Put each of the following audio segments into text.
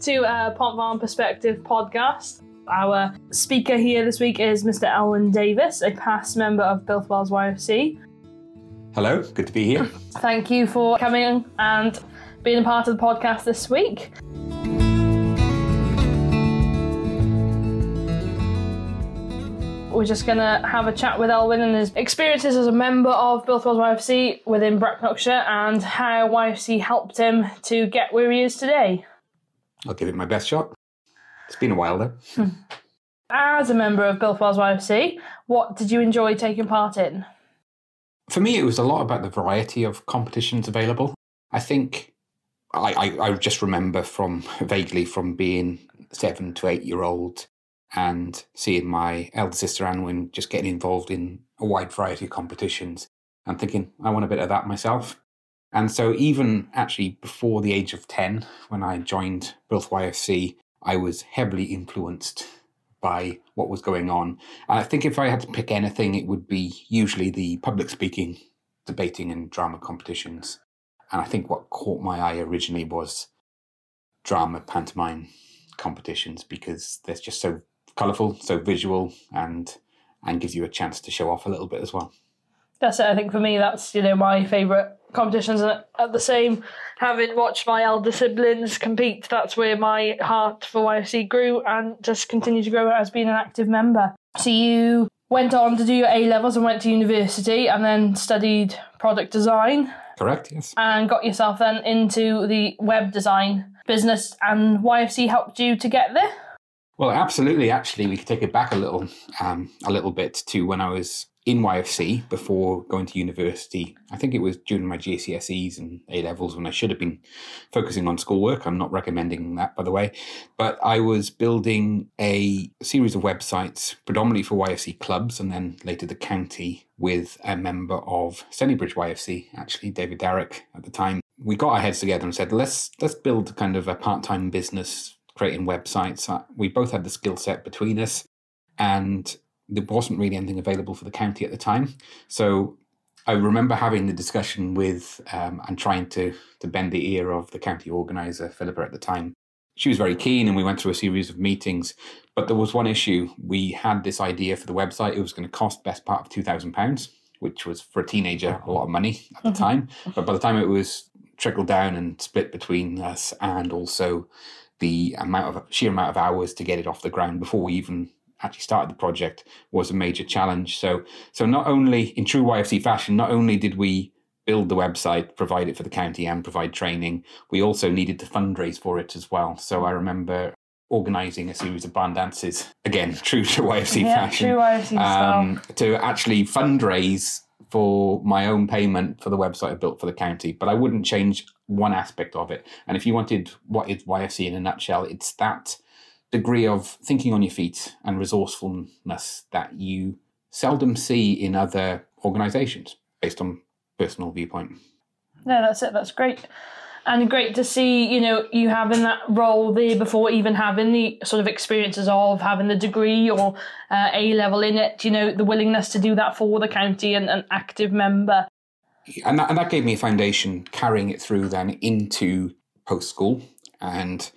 to uh, Pont Farm Perspective podcast. Our speaker here this week is Mr. Elwyn Davis, a past member of Builth Wells YFC. Hello, good to be here. Thank you for coming and being a part of the podcast this week. We're just going to have a chat with Elwyn and his experiences as a member of Builth Wells YFC within Brecknockshire and how YFC helped him to get where he is today. I'll give it my best shot. It's been a while though. Hmm. As a member of Wells YFC, what did you enjoy taking part in? For me, it was a lot about the variety of competitions available. I think I, I, I just remember from vaguely from being seven to eight year old and seeing my elder sister Anwin just getting involved in a wide variety of competitions and thinking, I want a bit of that myself. And so, even actually before the age of 10, when I joined Builth YFC, I was heavily influenced by what was going on. And I think if I had to pick anything, it would be usually the public speaking, debating, and drama competitions. And I think what caught my eye originally was drama pantomime competitions because they're just so colourful, so visual, and and gives you a chance to show off a little bit as well. That's it. I think for me, that's you know my favourite competitions. At the same, having watched my elder siblings compete, that's where my heart for YFC grew and just continued to grow as being an active member. So you went on to do your A levels and went to university, and then studied product design. Correct. Yes. And got yourself then into the web design business, and YFC helped you to get there. Well, absolutely. Actually, we could take it back a little, um, a little bit to when I was in YFC before going to university. I think it was during my GCSEs and A levels when I should have been focusing on schoolwork. I'm not recommending that, by the way. But I was building a series of websites, predominantly for YFC clubs and then later the county, with a member of Sennybridge YFC, actually David Derrick at the time. We got our heads together and said, let's let's build kind of a part-time business creating websites. Uh, we both had the skill set between us, and there wasn't really anything available for the county at the time. So I remember having the discussion with um, and trying to to bend the ear of the county organizer Philippa at the time. She was very keen, and we went through a series of meetings. But there was one issue: we had this idea for the website. It was going to cost best part of two thousand pounds, which was for a teenager a lot of money at the mm-hmm. time. But by the time it was trickled down and split between us, and also the amount of sheer amount of hours to get it off the ground before we even actually started the project was a major challenge. So, so not only in true YFC fashion, not only did we build the website, provide it for the county, and provide training, we also needed to fundraise for it as well. So I remember organising a series of barn dances again, true to YFC yeah, fashion, true YFC um, to actually fundraise for my own payment for the website I built for the county. But I wouldn't change one aspect of it. And if you wanted what is YFC in a nutshell, it's that degree of thinking on your feet and resourcefulness that you seldom see in other organizations based on personal viewpoint. No, that's it. That's great. And great to see, you know, you having that role there before even having the sort of experiences of having the degree or uh, A level in it, you know, the willingness to do that for the county and an active member. And that, and that gave me a foundation carrying it through then into post school. And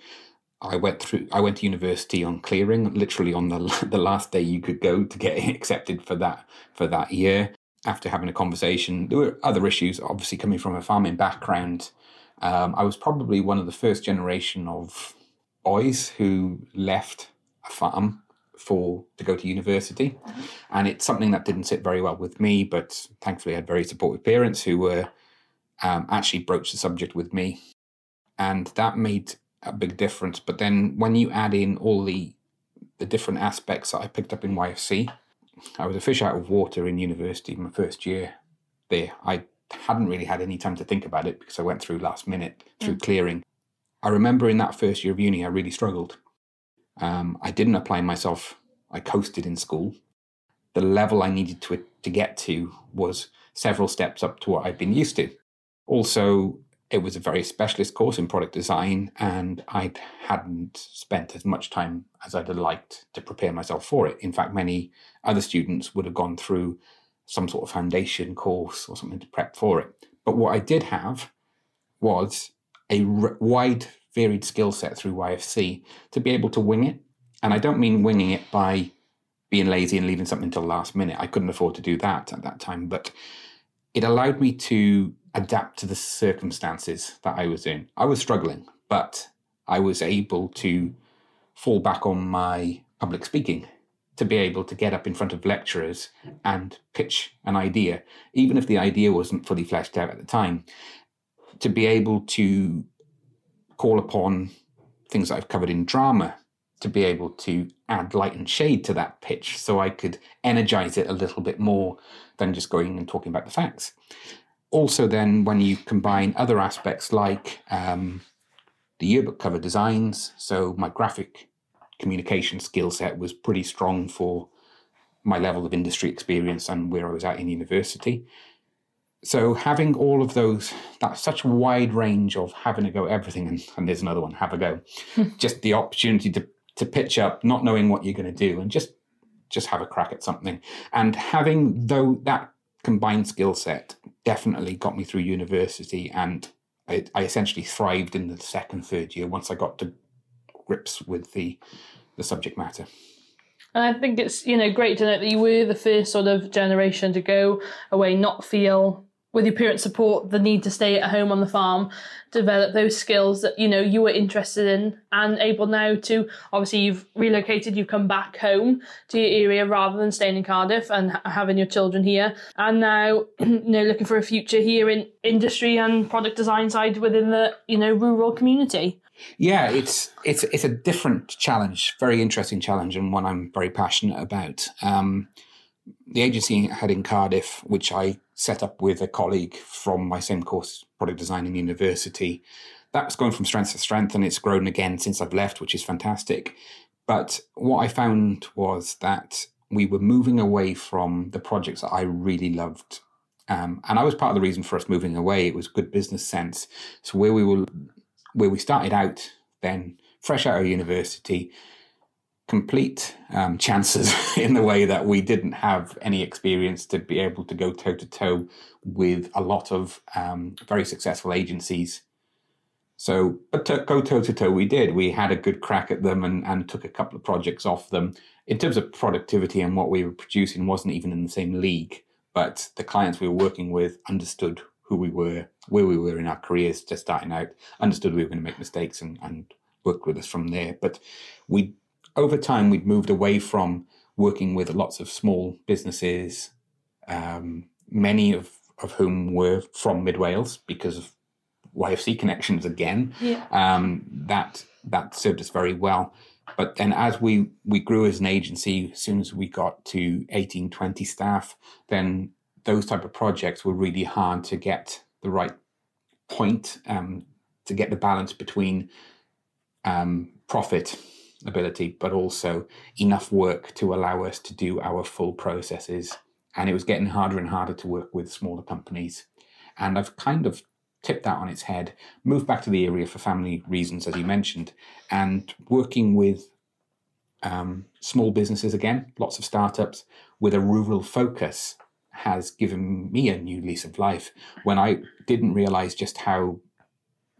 I went through. I went to university on clearing, literally on the the last day you could go to get accepted for that for that year. After having a conversation, there were other issues. Obviously, coming from a farming background, um, I was probably one of the first generation of boys who left a farm for to go to university, mm-hmm. and it's something that didn't sit very well with me. But thankfully, I had very supportive parents who were um, actually broached the subject with me, and that made a big difference. But then when you add in all the the different aspects that I picked up in YFC, I was a fish out of water in university my first year there. I hadn't really had any time to think about it because I went through last minute through mm. clearing. I remember in that first year of uni, I really struggled. Um, I didn't apply myself. I coasted in school. The level I needed to to get to was several steps up to what I'd been used to. Also, it was a very specialist course in product design, and I hadn't spent as much time as I'd have liked to prepare myself for it. In fact, many other students would have gone through some sort of foundation course or something to prep for it. But what I did have was a r- wide varied skill set through YFC to be able to wing it. And I don't mean winging it by being lazy and leaving something till last minute. I couldn't afford to do that at that time, but it allowed me to adapt to the circumstances that I was in. I was struggling, but I was able to fall back on my public speaking to be able to get up in front of lecturers and pitch an idea, even if the idea wasn't fully fleshed out at the time, to be able to call upon things that I've covered in drama to be able to add light and shade to that pitch so I could energize it a little bit more than just going and talking about the facts. Also, then, when you combine other aspects like um, the yearbook cover designs, so my graphic communication skill set was pretty strong for my level of industry experience and where I was at in university. So having all of those, that's such a wide range of having a go at everything, and, and there's another one, have a go. just the opportunity to to pitch up, not knowing what you're going to do, and just just have a crack at something. And having though that combined skill set definitely got me through university, and I, I essentially thrived in the second, third year once I got to grips with the the subject matter. And I think it's you know great to know that you were the first sort of generation to go away, not feel with your parents' support the need to stay at home on the farm, develop those skills that you know you were interested in, and able now to obviously you've relocated, you've come back home to your area rather than staying in Cardiff and having your children here, and now you know looking for a future here in industry and product design side within the you know rural community. Yeah, it's it's it's a different challenge, very interesting challenge, and one I'm very passionate about. Um, the agency had in Cardiff, which I set up with a colleague from my same course, product design in university. That's going from strength to strength, and it's grown again since I've left, which is fantastic. But what I found was that we were moving away from the projects that I really loved. Um, and I was part of the reason for us moving away. It was good business sense. So where we were where we started out then, fresh out of university, complete um, chances in the way that we didn't have any experience to be able to go toe to toe with a lot of um, very successful agencies. So, but to go toe to toe, we did. We had a good crack at them and, and took a couple of projects off them. In terms of productivity and what we were producing, wasn't even in the same league. But the clients we were working with understood who we were, where we were in our careers, just starting out, understood we were going to make mistakes and, and worked with us from there. But we, over time, we'd moved away from working with lots of small businesses, um, many of, of whom were from Mid Wales because of YFC connections again. Yeah. Um, that that served us very well. But then as we, we grew as an agency, as soon as we got to 18, 20 staff, then those type of projects were really hard to get the right point um, to get the balance between um, profit ability, but also enough work to allow us to do our full processes. And it was getting harder and harder to work with smaller companies. And I've kind of tipped that on its head, moved back to the area for family reasons, as you mentioned, and working with um, small businesses again, lots of startups with a rural focus has given me a new lease of life when I didn't realize just how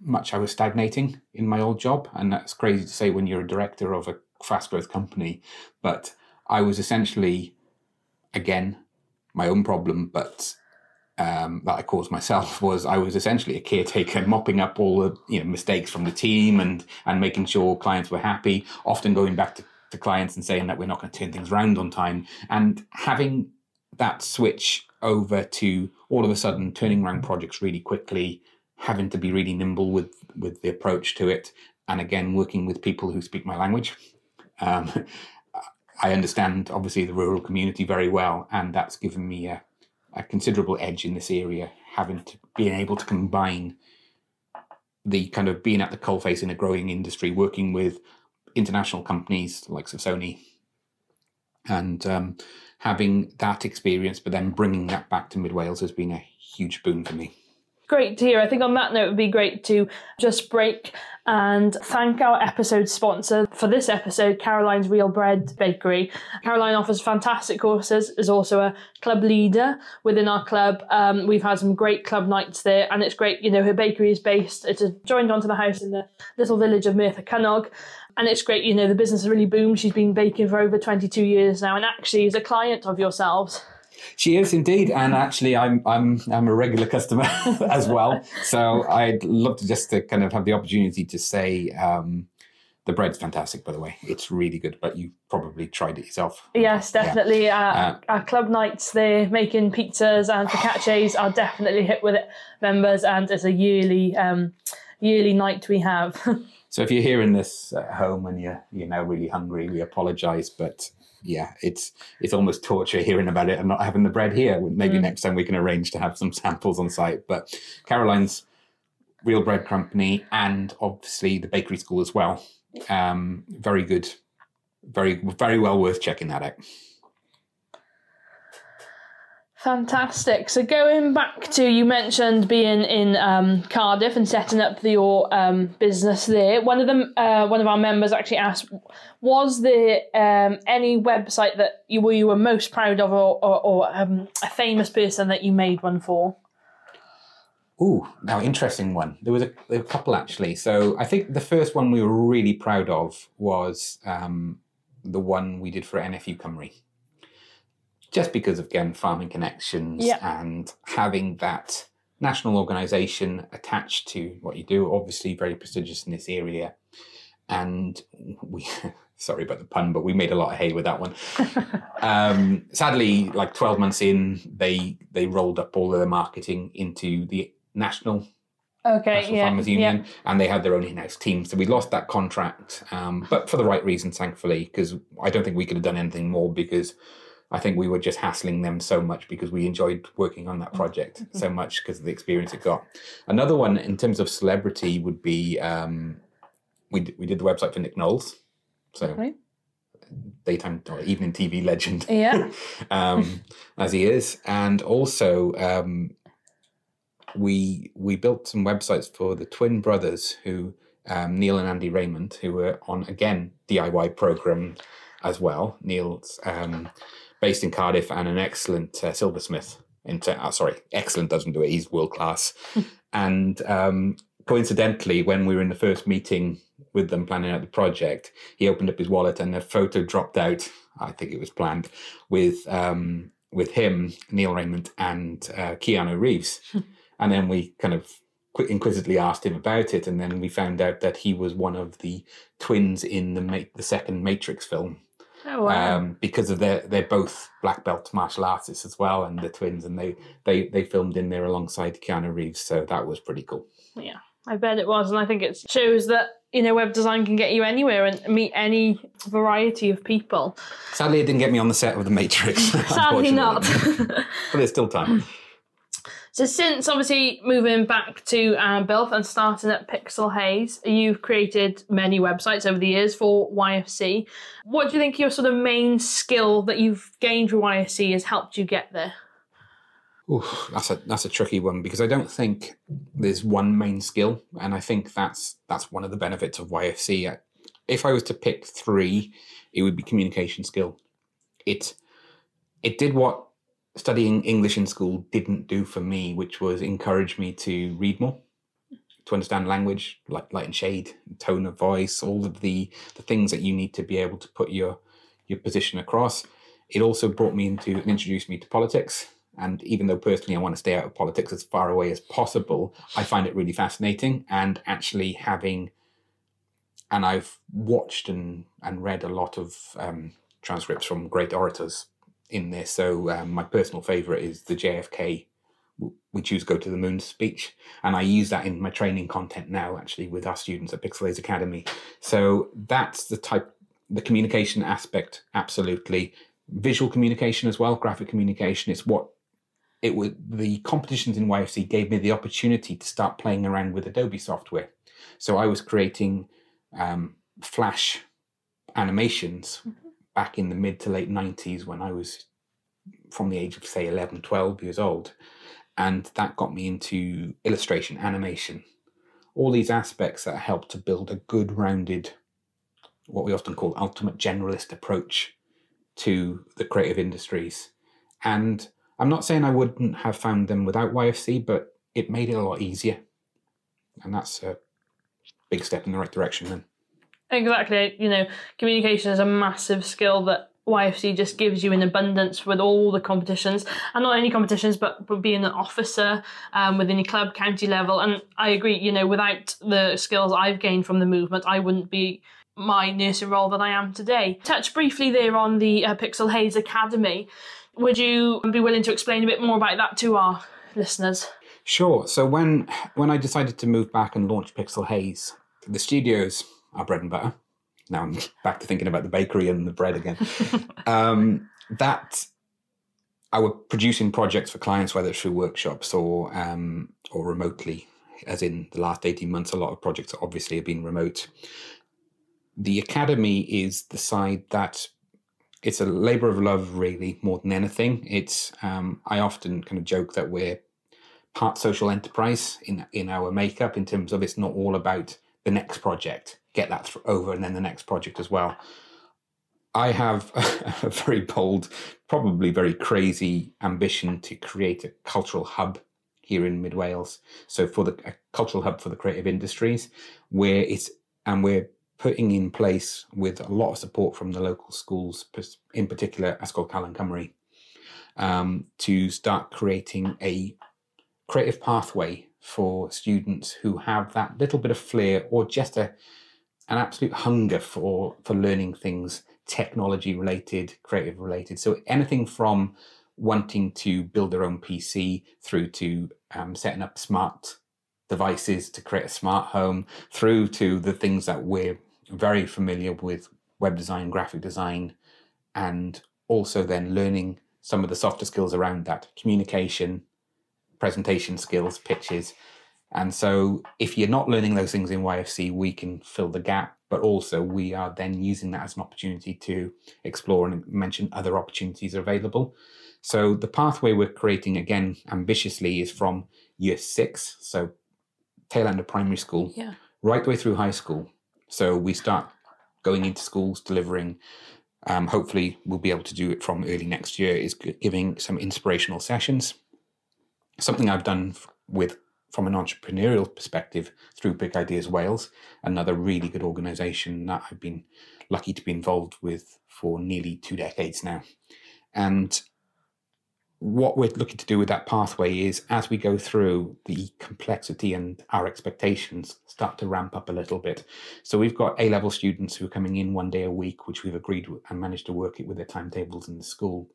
much I was stagnating in my old job. And that's crazy to say when you're a director of a fast growth company. But I was essentially, again, my own problem, but um, that I caused myself was I was essentially a caretaker, mopping up all the you know mistakes from the team and and making sure clients were happy. Often going back to, to clients and saying that we're not going to turn things around on time, and having that switch over to all of a sudden turning around projects really quickly, having to be really nimble with with the approach to it, and again working with people who speak my language. Um, I understand obviously the rural community very well, and that's given me a, a considerable edge in this area, having to being able to combine the kind of being at the coalface in a growing industry, working with international companies like Sony, and um, having that experience, but then bringing that back to Mid Wales has been a huge boon for me. Great to hear. I think on that note, it would be great to just break and thank our episode sponsor for this episode, Caroline's Real Bread Bakery. Caroline offers fantastic courses, is also a club leader within our club. Um, we've had some great club nights there, and it's great. You know, her bakery is based, it's joined onto the house in the little village of Merthyr Cynnog. And it's great, you know, the business has really boomed. She's been baking for over 22 years now, and actually is a client of yourselves. She is indeed, and actually, I'm I'm I'm a regular customer as well. So I'd love to just to kind of have the opportunity to say um, the bread's fantastic. By the way, it's really good. But you probably tried it yourself. Yes, definitely. Yeah. Uh, our club nights, they're making pizzas and focaccias are definitely hit with it, members, and it's a yearly um, yearly night we have. so if you're hearing this at home and you're you're now really hungry, we apologise, but yeah, it's it's almost torture hearing about it and not having the bread here. Maybe mm. next time we can arrange to have some samples on site. But Caroline's Real Bread Company and obviously the bakery school as well. Um, very good, very very well worth checking that out. Fantastic. So going back to you mentioned being in um, Cardiff and setting up your um, business there. One of them, uh, one of our members actually asked, was there um, any website that you were you were most proud of, or, or, or um, a famous person that you made one for? Ooh, now interesting one. There was a, there were a couple actually. So I think the first one we were really proud of was um, the one we did for NFU Cymru just because of again farming connections yeah. and having that national organisation attached to what you do. Obviously, very prestigious in this area, and we. sorry about the pun, but we made a lot of hay with that one. um, sadly, like twelve months in, they they rolled up all of their marketing into the national Okay, National yeah, Farmers Union, yeah. and they had their own in-house team. So we lost that contract, um, but for the right reasons, thankfully, because I don't think we could have done anything more because I think we were just hassling them so much because we enjoyed working on that mm-hmm. project mm-hmm. so much because of the experience it got. Another one in terms of celebrity would be um, we d- we did the website for Nick Knowles, so okay. daytime or evening TV legend, yeah, um, as he is, and also um, we we built some websites for the twin brothers who um, Neil and Andy Rayment, who were on again DIY program as well. Neil's um, based in Cardiff and an excellent uh, silversmith. In te- oh, sorry, excellent doesn't do it. He's world class. and um, coincidentally, when we were in the first meeting with them planning out the project, he opened up his wallet and a photo dropped out. I think it was planned with um, with him, Neil Rayment, and uh, Keanu Reeves. and then we kind of inquisitively asked him about it, and then we found out that he was one of the twins in the Ma- the second Matrix film. Oh, wow. um, because of their they're both black belt martial artists as well, and the twins, and they they they filmed in there alongside Keanu Reeves, so that was pretty cool. Yeah, I bet it was, and I think it shows that you know web design can get you anywhere and meet any variety of people. Sadly, it didn't get me on the set of The Matrix. Sadly, not. but there's still time. So since obviously moving back to um, and starting at Pixel Haze, you've created many websites over the years for YFC. What do you think your sort of main skill that you've gained through YFC has helped you get there? Ooh, that's a that's a tricky one because I don't think there's one main skill, and I think that's that's one of the benefits of YFC. If I was to pick three, it would be communication skill. It it did what studying English in school didn't do for me, which was encourage me to read more, to understand language, like light and shade, tone of voice, all of the the things that you need to be able to put your your position across. It also brought me into and introduced me to politics. And even though personally I want to stay out of politics as far away as possible, I find it really fascinating. And actually having, and I've watched and, and read a lot of um, transcripts from great orators in this. So um, my personal favourite is the JFK "We Choose Go to the Moon" speech, and I use that in my training content now, actually, with our students at Pixel Haze Academy. So that's the type, the communication aspect, absolutely. Visual communication as well, graphic communication. It's what it was. The competitions in YFC gave me the opportunity to start playing around with Adobe software. So I was creating um, Flash animations. Back in the mid to late 90s when I was from the age of, say, 11, 12 years old. And that got me into illustration, animation, all these aspects that help to build a good, rounded, what we often call ultimate generalist approach to the creative industries. And I'm not saying I wouldn't have found them without YFC, but it made it a lot easier. And that's a big step in the right direction then. Exactly. You know, communication is a massive skill that YFC just gives you in abundance with all the competitions, and not only competitions, but, but being an officer um, within your club, county level. And I agree, you know, without the skills I've gained from the movement, I wouldn't be my nursing role that I am today. Touch briefly there on the uh, Pixel Haze Academy. Would you be willing to explain a bit more about that to our listeners? Sure. So when when I decided to move back and launch Pixel Haze, the studios are bread and butter. Now I'm back to thinking about the bakery and the bread again. um, that I were producing projects for clients, whether it's through workshops or um, or remotely. As in the last eighteen months, a lot of projects obviously have been remote. The academy is the side that it's a labor of love, really, more than anything. It's um, I often kind of joke that we're part social enterprise in in our makeup in terms of it's not all about the next project, get that th- over, and then the next project as well. I have a very bold, probably very crazy ambition to create a cultural hub here in Mid Wales. So for the cultural hub for the creative industries, where it's and we're putting in place with a lot of support from the local schools, in particular Ysgol Calon Cymru, um, to start creating a creative pathway for students who have that little bit of flair or just a an absolute hunger for for learning things technology related creative related. So anything from wanting to build their own pc through to um, setting up smart devices to create a smart home through to the things that we're very familiar with web design, graphic design, and also then learning some of the softer skills around that communication, presentation skills, pitches. And so, if you're not learning those things in YFC, we can fill the gap, but also we are then using that as an opportunity to explore and mention other opportunities available. So, the pathway we're creating again ambitiously is from year six, so tail end of primary school, yeah. right the way through high school. So we start going into schools, delivering. Um, hopefully, we'll be able to do it from early next year. Is giving some inspirational sessions. Something I've done with from an entrepreneurial perspective through Big Ideas Wales, another really good organisation that I've been lucky to be involved with for nearly two decades now. And what we're looking to do with that pathway is as we go through the complexity and our expectations start to ramp up a little bit so we've got a level students who are coming in one day a week which we've agreed and managed to work it with their timetables in the school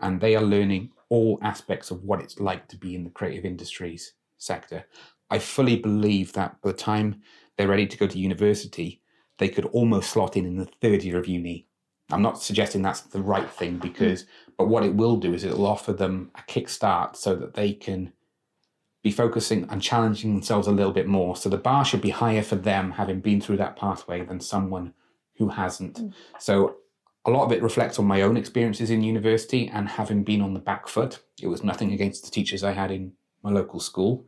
and they are learning all aspects of what it's like to be in the creative industries sector i fully believe that by the time they're ready to go to university they could almost slot in in the third year of uni I'm not suggesting that's the right thing because, but what it will do is it'll offer them a kickstart so that they can be focusing and challenging themselves a little bit more. So the bar should be higher for them having been through that pathway than someone who hasn't. Mm. So a lot of it reflects on my own experiences in university and having been on the back foot. It was nothing against the teachers I had in my local school,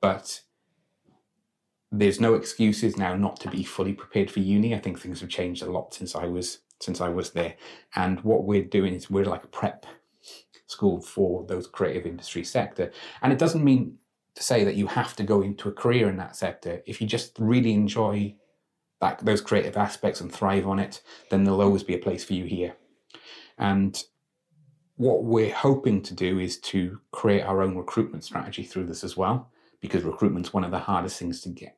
but there's no excuses now not to be fully prepared for uni. I think things have changed a lot since I was since I was there. And what we're doing is we're like a prep school for those creative industry sector. And it doesn't mean to say that you have to go into a career in that sector. If you just really enjoy that those creative aspects and thrive on it, then there'll always be a place for you here. And what we're hoping to do is to create our own recruitment strategy through this as well, because recruitment's one of the hardest things to get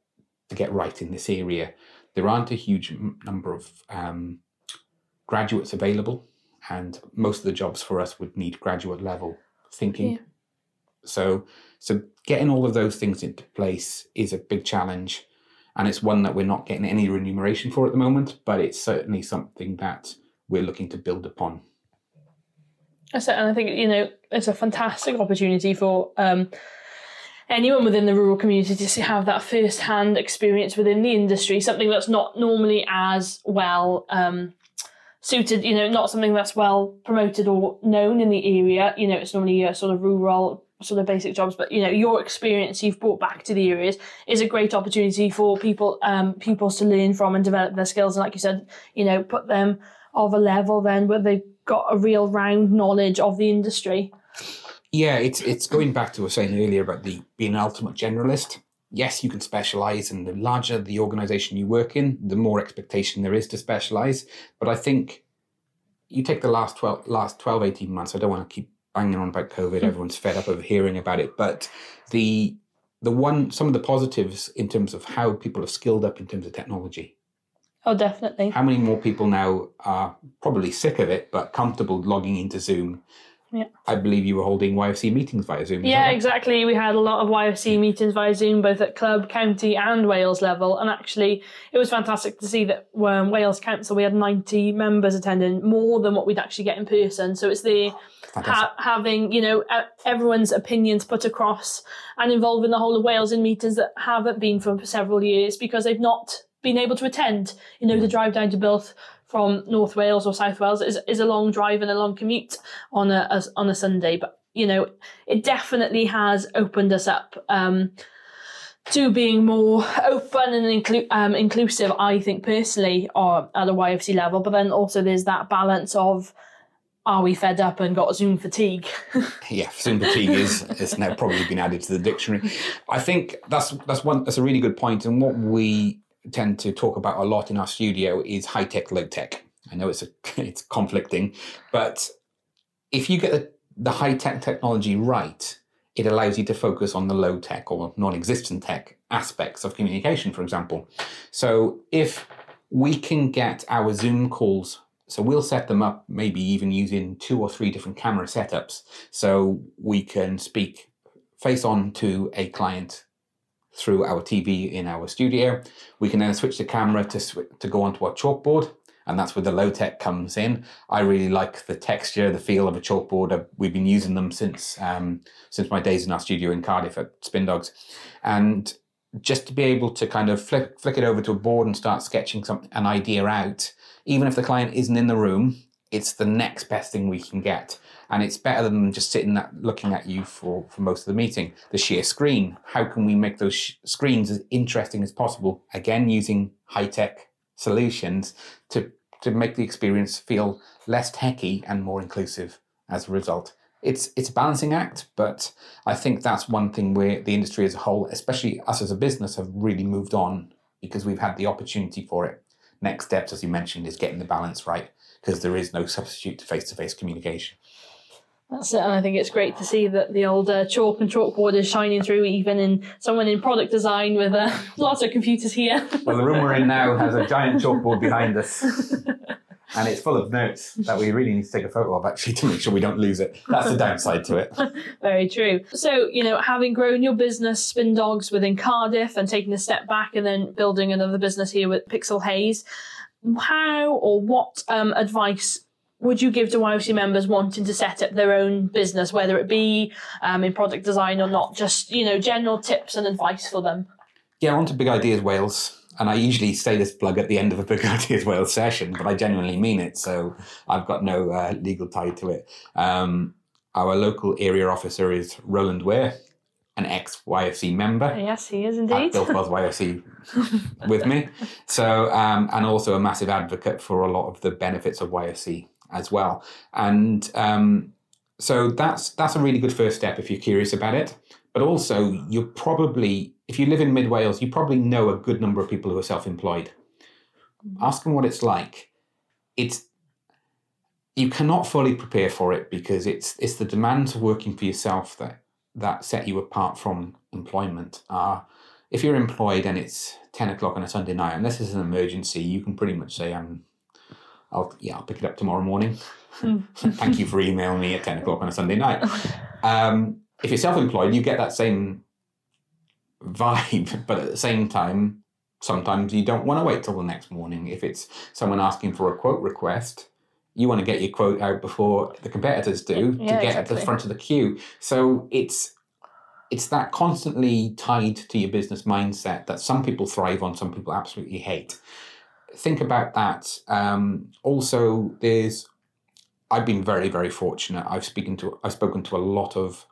to get right in this area. There aren't a huge number of um, graduates available, and most of the jobs for us would need graduate level thinking. Yeah. So, so getting all of those things into place is a big challenge, and it's one that we're not getting any remuneration for at the moment. But it's certainly something that we're looking to build upon. That's it, and I think you know it's a fantastic opportunity for um, anyone within the rural community to have that first-hand experience within the industry, something that's not normally as well um, suited, you know, not something that's well promoted or known in the area. You know, it's normally a sort of rural sort of basic jobs, but you know your experience you've brought back to the areas is a great opportunity for people um, pupils to learn from and develop their skills. And like you said, you know, put them of a level then where they've got a real round knowledge of the industry. Yeah, it's it's going back to what I was saying earlier about the being an ultimate generalist. Yes, you can specialize, and the larger the organization you work in, the more expectation there is to specialize. But I think you take the last 12, last 12 18 months, I don't want to keep banging on about COVID. Hmm. Everyone's fed up of hearing about it. But the the one some of the positives in terms of how people have skilled up in terms of technology. Oh, definitely. How many more people now are probably sick of it but comfortable logging into Zoom? Yeah. I believe you were holding YFC meetings via Zoom. Yeah, right? exactly. We had a lot of YFC meetings via Zoom, both at club, county, and Wales level. And actually, it was fantastic to see that um, Wales Council, we had 90 members attending, more than what we'd actually get in person. So it's the ha- having, you know, everyone's opinions put across and involving the whole of Wales in meetings that haven't been for several years because they've not been able to attend. You know, the drive down to Builth from North Wales or South Wales is, is a long drive and a long commute on a, as on a Sunday. But, you know, it definitely has opened us up. Um, to being more open and inclu- um, inclusive, I think personally, or at a YFC level. But then also there's that balance of are we fed up and got Zoom fatigue? yeah, Zoom fatigue is has now probably been added to the dictionary. I think that's that's one that's a really good point, and what we tend to talk about a lot in our studio is high tech, low tech. I know it's a it's conflicting, but if you get the, the high tech technology right, it allows you to focus on the low tech or non-existent tech aspects of communication, for example. So if we can get our Zoom calls so we'll set them up maybe even using two or three different camera setups. So we can speak face on to a client through our TV in our studio. We can then switch the camera to, sw- to go onto our chalkboard. And that's where the low tech comes in. I really like the texture, the feel of a chalkboard. We've been using them since um, since my days in our studio in Cardiff at Spindogs, and just to be able to kind of flick, flick it over to a board and start sketching some an idea out, even if the client isn't in the room, it's the next best thing we can get. And it's better than just sitting that, looking at you for, for most of the meeting. The sheer screen, how can we make those sh- screens as interesting as possible? Again, using high tech solutions to, to make the experience feel less techy and more inclusive as a result it's it's a balancing act, but I think that's one thing where the industry as a whole, especially us as a business, have really moved on because we've had the opportunity for it. Next steps, as you mentioned, is getting the balance right because there is no substitute to face to face communication. That's it, and I think it's great to see that the old uh, chalk and chalkboard is shining through, even in someone in product design with uh, lots of computers here. Well, the room we're in now has a giant chalkboard behind us. And it's full of notes that we really need to take a photo of actually to make sure we don't lose it. That's the downside to it. Very true. So, you know, having grown your business, Spindogs, within Cardiff and taking a step back and then building another business here with Pixel Haze, how or what um, advice would you give to YOC members wanting to set up their own business, whether it be um, in product design or not? Just, you know, general tips and advice for them. Yeah, on to Big Ideas Wales. And I usually say this plug at the end of a Big Ideas Wales session, but I genuinely mean it. So I've got no uh, legal tie to it. Um, our local area officer is Roland Ware, an ex YFC member. Yes, he is at indeed. Builth Wells YFC with me. So, um, and also a massive advocate for a lot of the benefits of YFC as well. And um, so that's that's a really good first step if you're curious about it. But also, you're probably, if you live in Mid Wales, you probably know a good number of people who are self-employed. Ask them what it's like. It's you cannot fully prepare for it because it's it's the demands of working for yourself that that set you apart from employment. are if you're employed and it's ten o'clock on a Sunday night, unless it's an emergency, you can pretty much say, "I'm, I'll yeah, I'll pick it up tomorrow morning." Thank you for emailing me at ten o'clock on a Sunday night. Um, if you're self-employed, you get that same vibe, but at the same time, sometimes you don't want to wait till the next morning. If it's someone asking for a quote request, you want to get your quote out before the competitors do Yeah, to get at the front of the queue. So it's it's that constantly tied to your business mindset that some people thrive on, some people absolutely hate. Think about that. Um, also, there's I've been very very fortunate. I've spoken to I've spoken to a lot of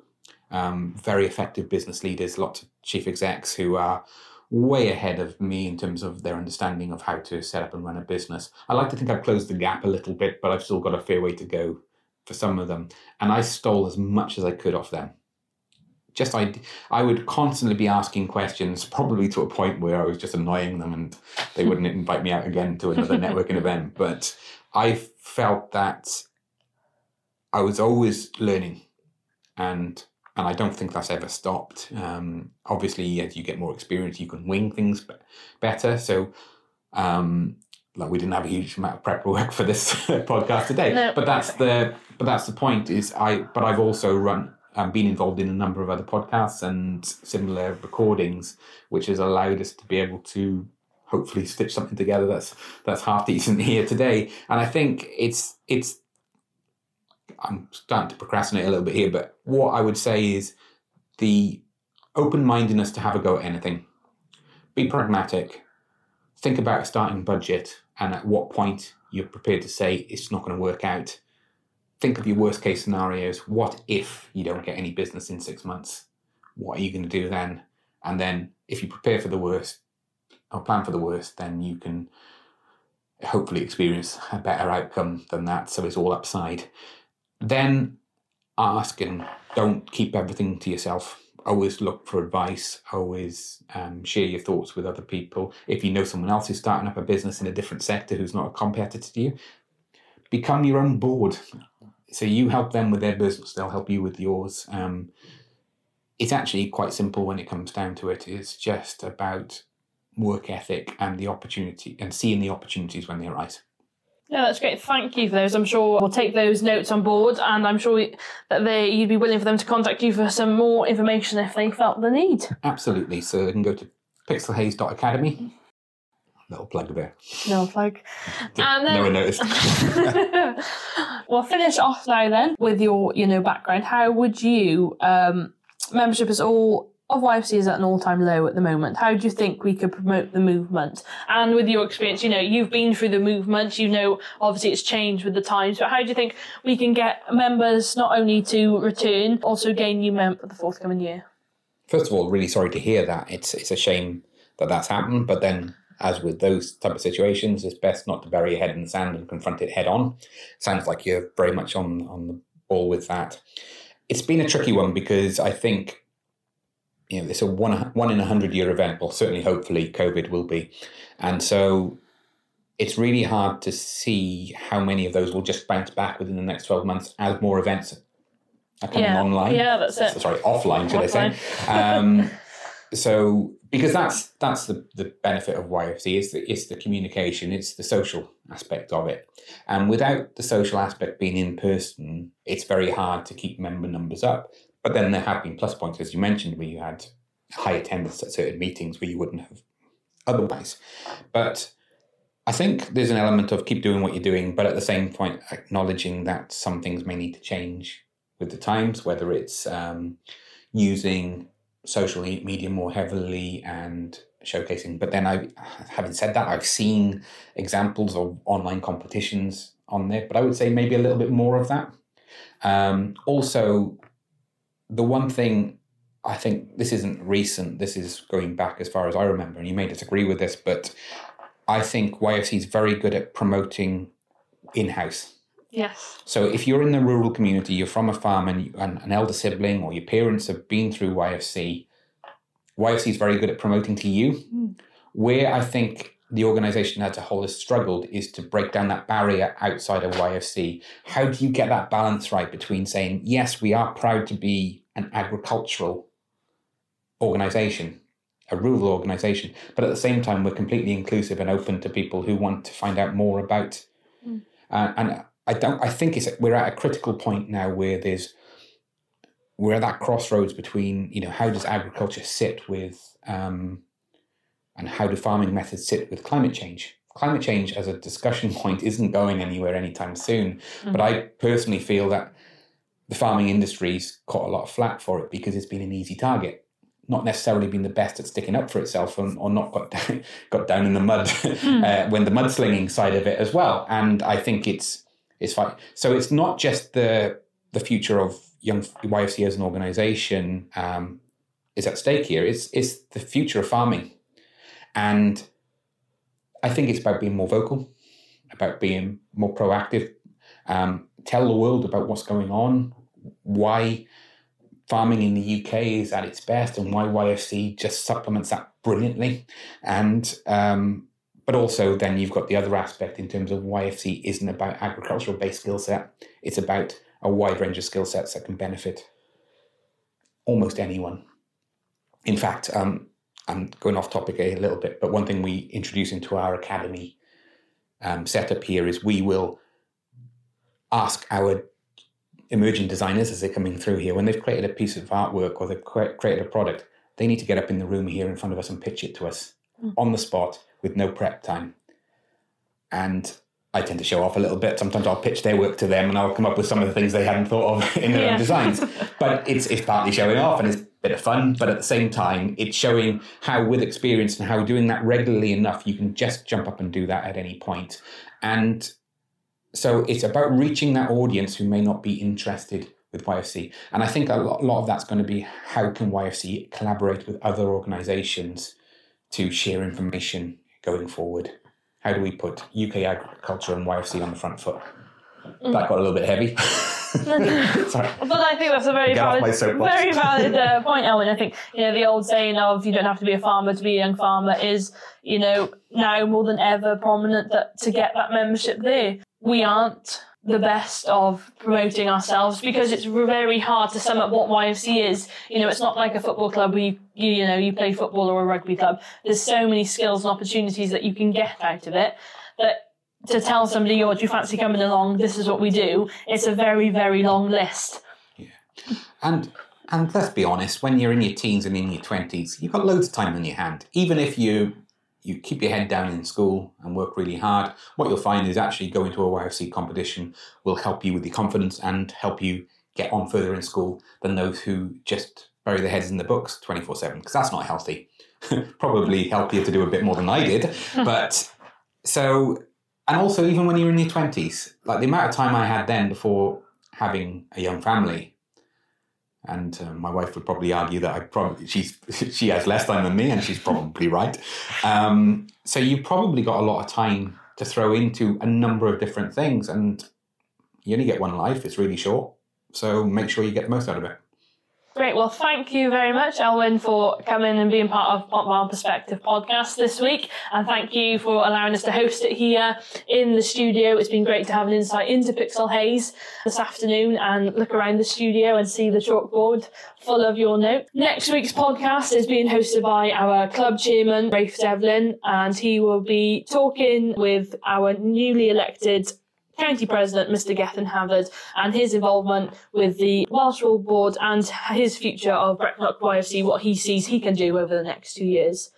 um, very effective business leaders, lots of chief execs who are way ahead of me in terms of their understanding of how to set up and run a business. I like to think I've closed the gap a little bit, but I've still got a fair way to go for some of them. And I stole as much as I could off them. Just I, I would constantly be asking questions, probably to a point where I was just annoying them, and they wouldn't invite me out again to another networking event. But I felt that I was always learning, and and I don't think that's ever stopped. Um, obviously, as you get more experience, you can wing things better. So, um, like we didn't have a huge amount of prep work for this podcast today, No. but that's the but that's the point. Is I but I've also run um, been involved in a number of other podcasts and similar recordings, which has allowed us to be able to hopefully stitch something together that's that's half decent here today. And I think it's it's I'm starting to procrastinate a little bit here, but what I would say is the open mindedness to have a go at anything. Be pragmatic. Think about a starting budget and at what point you're prepared to say it's not going to work out. Think of your worst case scenarios. What if you don't get any business in six months? What are you going to do then? And then if you prepare for the worst or plan for the worst, then you can hopefully experience a better outcome than that. So it's all upside then ask and don't keep everything to yourself. Always look for advice. Always um, share your thoughts with other people. If you know someone else who's starting up a business in a different sector who's not a competitor to you, become your own board. So you help them with their business, they'll help you with yours. Um, it's actually quite simple when it comes down to it. It's just about work ethic and the opportunity and seeing the opportunities when they arise. Yeah, that's great. Thank you for those. I'm sure we'll take those notes on board, and I'm sure we, that they you'd be willing for them to contact you for some more information if they felt the need. Absolutely. So you can go to pixelhaze.academy. Little plug there. No plug. And then, no one noticed. we'll finish off now then with your you know background. How would you um, membership is all of YFC is at an all time low at the moment. How do you think we could promote the movement? And with your experience, you know, you've been through the movement, you know, obviously it's changed with the times, but how do you think we can get members not only to return, also gain new members for the forthcoming year? First of all, really sorry to hear that. It's it's a shame that that's happened, but then as with those type of situations, it's best not to bury your head in the sand and confront it head on. Sounds like you're very much on on the ball with that. It's been a tricky one because I think you know, it's a one one in a hundred year event. Well, certainly, hopefully, COVID will be, and so it's really hard to see how many of those will just bounce back within the next twelve months as more events are coming Yeah. online. Yeah, that's it. Sorry, offline, should I say? Um, so because that's that's the, the benefit of YFC is the it's the communication, it's the social aspect of it, and without the social aspect being in person, it's very hard to keep member numbers up. But then there have been plus points, as you mentioned, where you had high attendance at certain meetings where you wouldn't have otherwise. But I think there's an element of keep doing what you're doing, but at the same point, acknowledging that some things may need to change with the times, whether it's um, using social media more heavily and showcasing. But then, I, having said that, I've seen examples of online competitions on there, but I would say maybe a little bit more of that. Um, also, the one thing I think this isn't recent, this is going back as far as I remember, and you may disagree with this, but I think YFC is very good at promoting in house. Yes. So if you're in the rural community, you're from a farm and, you, and an elder sibling or your parents have been through YFC, YFC is very good at promoting to you. Mm. Where I think the organization as a whole has struggled is to break down that barrier outside of YFC. How do you get that balance right between saying, yes, we are proud to be an agricultural organization, a rural organization, but at the same time, we're completely inclusive and open to people who want to find out more about. Uh, and I don't. I think it's we're at a critical point now where there's we're at that crossroads between you know how does agriculture sit with um, and how do farming methods sit with climate change. Climate change as a discussion point isn't going anywhere anytime soon, but I personally feel that the farming industry's caught a lot of flack for it because it's been an easy target. Not necessarily been the best at sticking up for itself, or, or not got down, got down in the mud uh, when the mudslinging side of it as well. And I think it's it's fine. So it's not just the the future of young YFC as an organisation um, is at stake here. It's it's the future of farming, and I think it's about being more vocal, about being more proactive, um, tell the world about what's going on, why farming in the UK is at its best, and why YFC just supplements that brilliantly, and um, but also then you've got the other aspect in terms of YFC isn't about agricultural based skill set; it's about a wide range of skill sets that can benefit almost anyone. In fact, um, I'm going off topic a little bit, but one thing we introduce into our academy um, setup here is we will ask our emerging designers as they're coming through here when they've created a piece of artwork or they've created a product, they need to get up in the room here in front of us and pitch it to us mm. on the spot with no prep time. And I tend to show off a little bit. Sometimes I'll pitch their work to them and I'll come up with some of the things they hadn't thought of in their yeah. own designs. But it's it's partly showing off and it's bit of fun, but at the same time, it's showing how with experience and how doing that regularly enough, you can just jump up and do that at any point. And so it's about reaching that audience who may not be interested with YFC. And I think a lot, of that's going to be how can YFC collaborate with other organizations to share information going forward how do we put UK agriculture and YFC on the front foot? Mm. That got a little bit heavy. Sorry. But I think that's a very valid, very valid uh, point, Elwyn. I think you know the old saying of "you don't have to be a farmer to be a young farmer" is you know now more than ever prominent that to get that membership there, we aren't the best of promoting ourselves because it's very hard to sum up what YFC is. You know, it's not like a football club where you, you, you know, you play football or a rugby club. There's so many skills and opportunities that you can get out of it that to tell somebody, oh, do you fancy coming along? This is what we do. It's a very, very long list. Yeah. And, and let's be honest, when you're in your teens and in your 20s, you've got loads of time on your hand. Even if you you keep your head down in school and work really hard, what you'll find is actually going to a YFC competition will help you with your confidence and help you get on further in school than those who just bury their heads in the books 24 7, because that's not healthy. Probably healthier to do a bit more than I did. but so, and also even when you're in your 20s, like the amount of time I had then before having a young family and uh, my wife would probably argue that I probably she's she has less time than me, and she's probably right. Um, so you've probably got a lot of time to throw into a number of different things, and you only get one life. It's really short, so make sure you get the most out of it. Great. Well, thank you very much, Elwyn, for coming and being part of Pop Perspective podcast this week. And thank you for allowing us to host it here in the studio. It's been great to have an insight into Pixel Haze this afternoon and look around the studio and see the chalkboard full of your notes. Next week's podcast is being hosted by our club chairman, Rafe Devlin, and he will be talking with our newly elected County President Mr. Gethin Havard and his involvement with the Welsh Board and his future of Brecknock YFC, what he sees he can do over the next two years.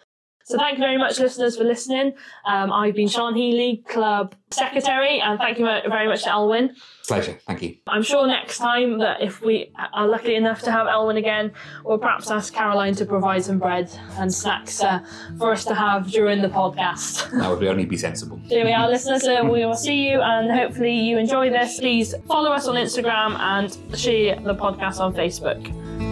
So thank you very much, listeners, for listening. Um, I've been Sean Healy, Club Secretary, and thank you very much to Elwyn. Pleasure, thank you. I'm sure next time that if we are lucky enough to have Elwyn again, we'll perhaps ask Caroline to provide some bread and snacks uh, for us to have during the podcast. That would only be sensible. There we are, listeners. Uh, we will see you, and hopefully you enjoy this. Please follow us on Instagram and share the podcast on Facebook.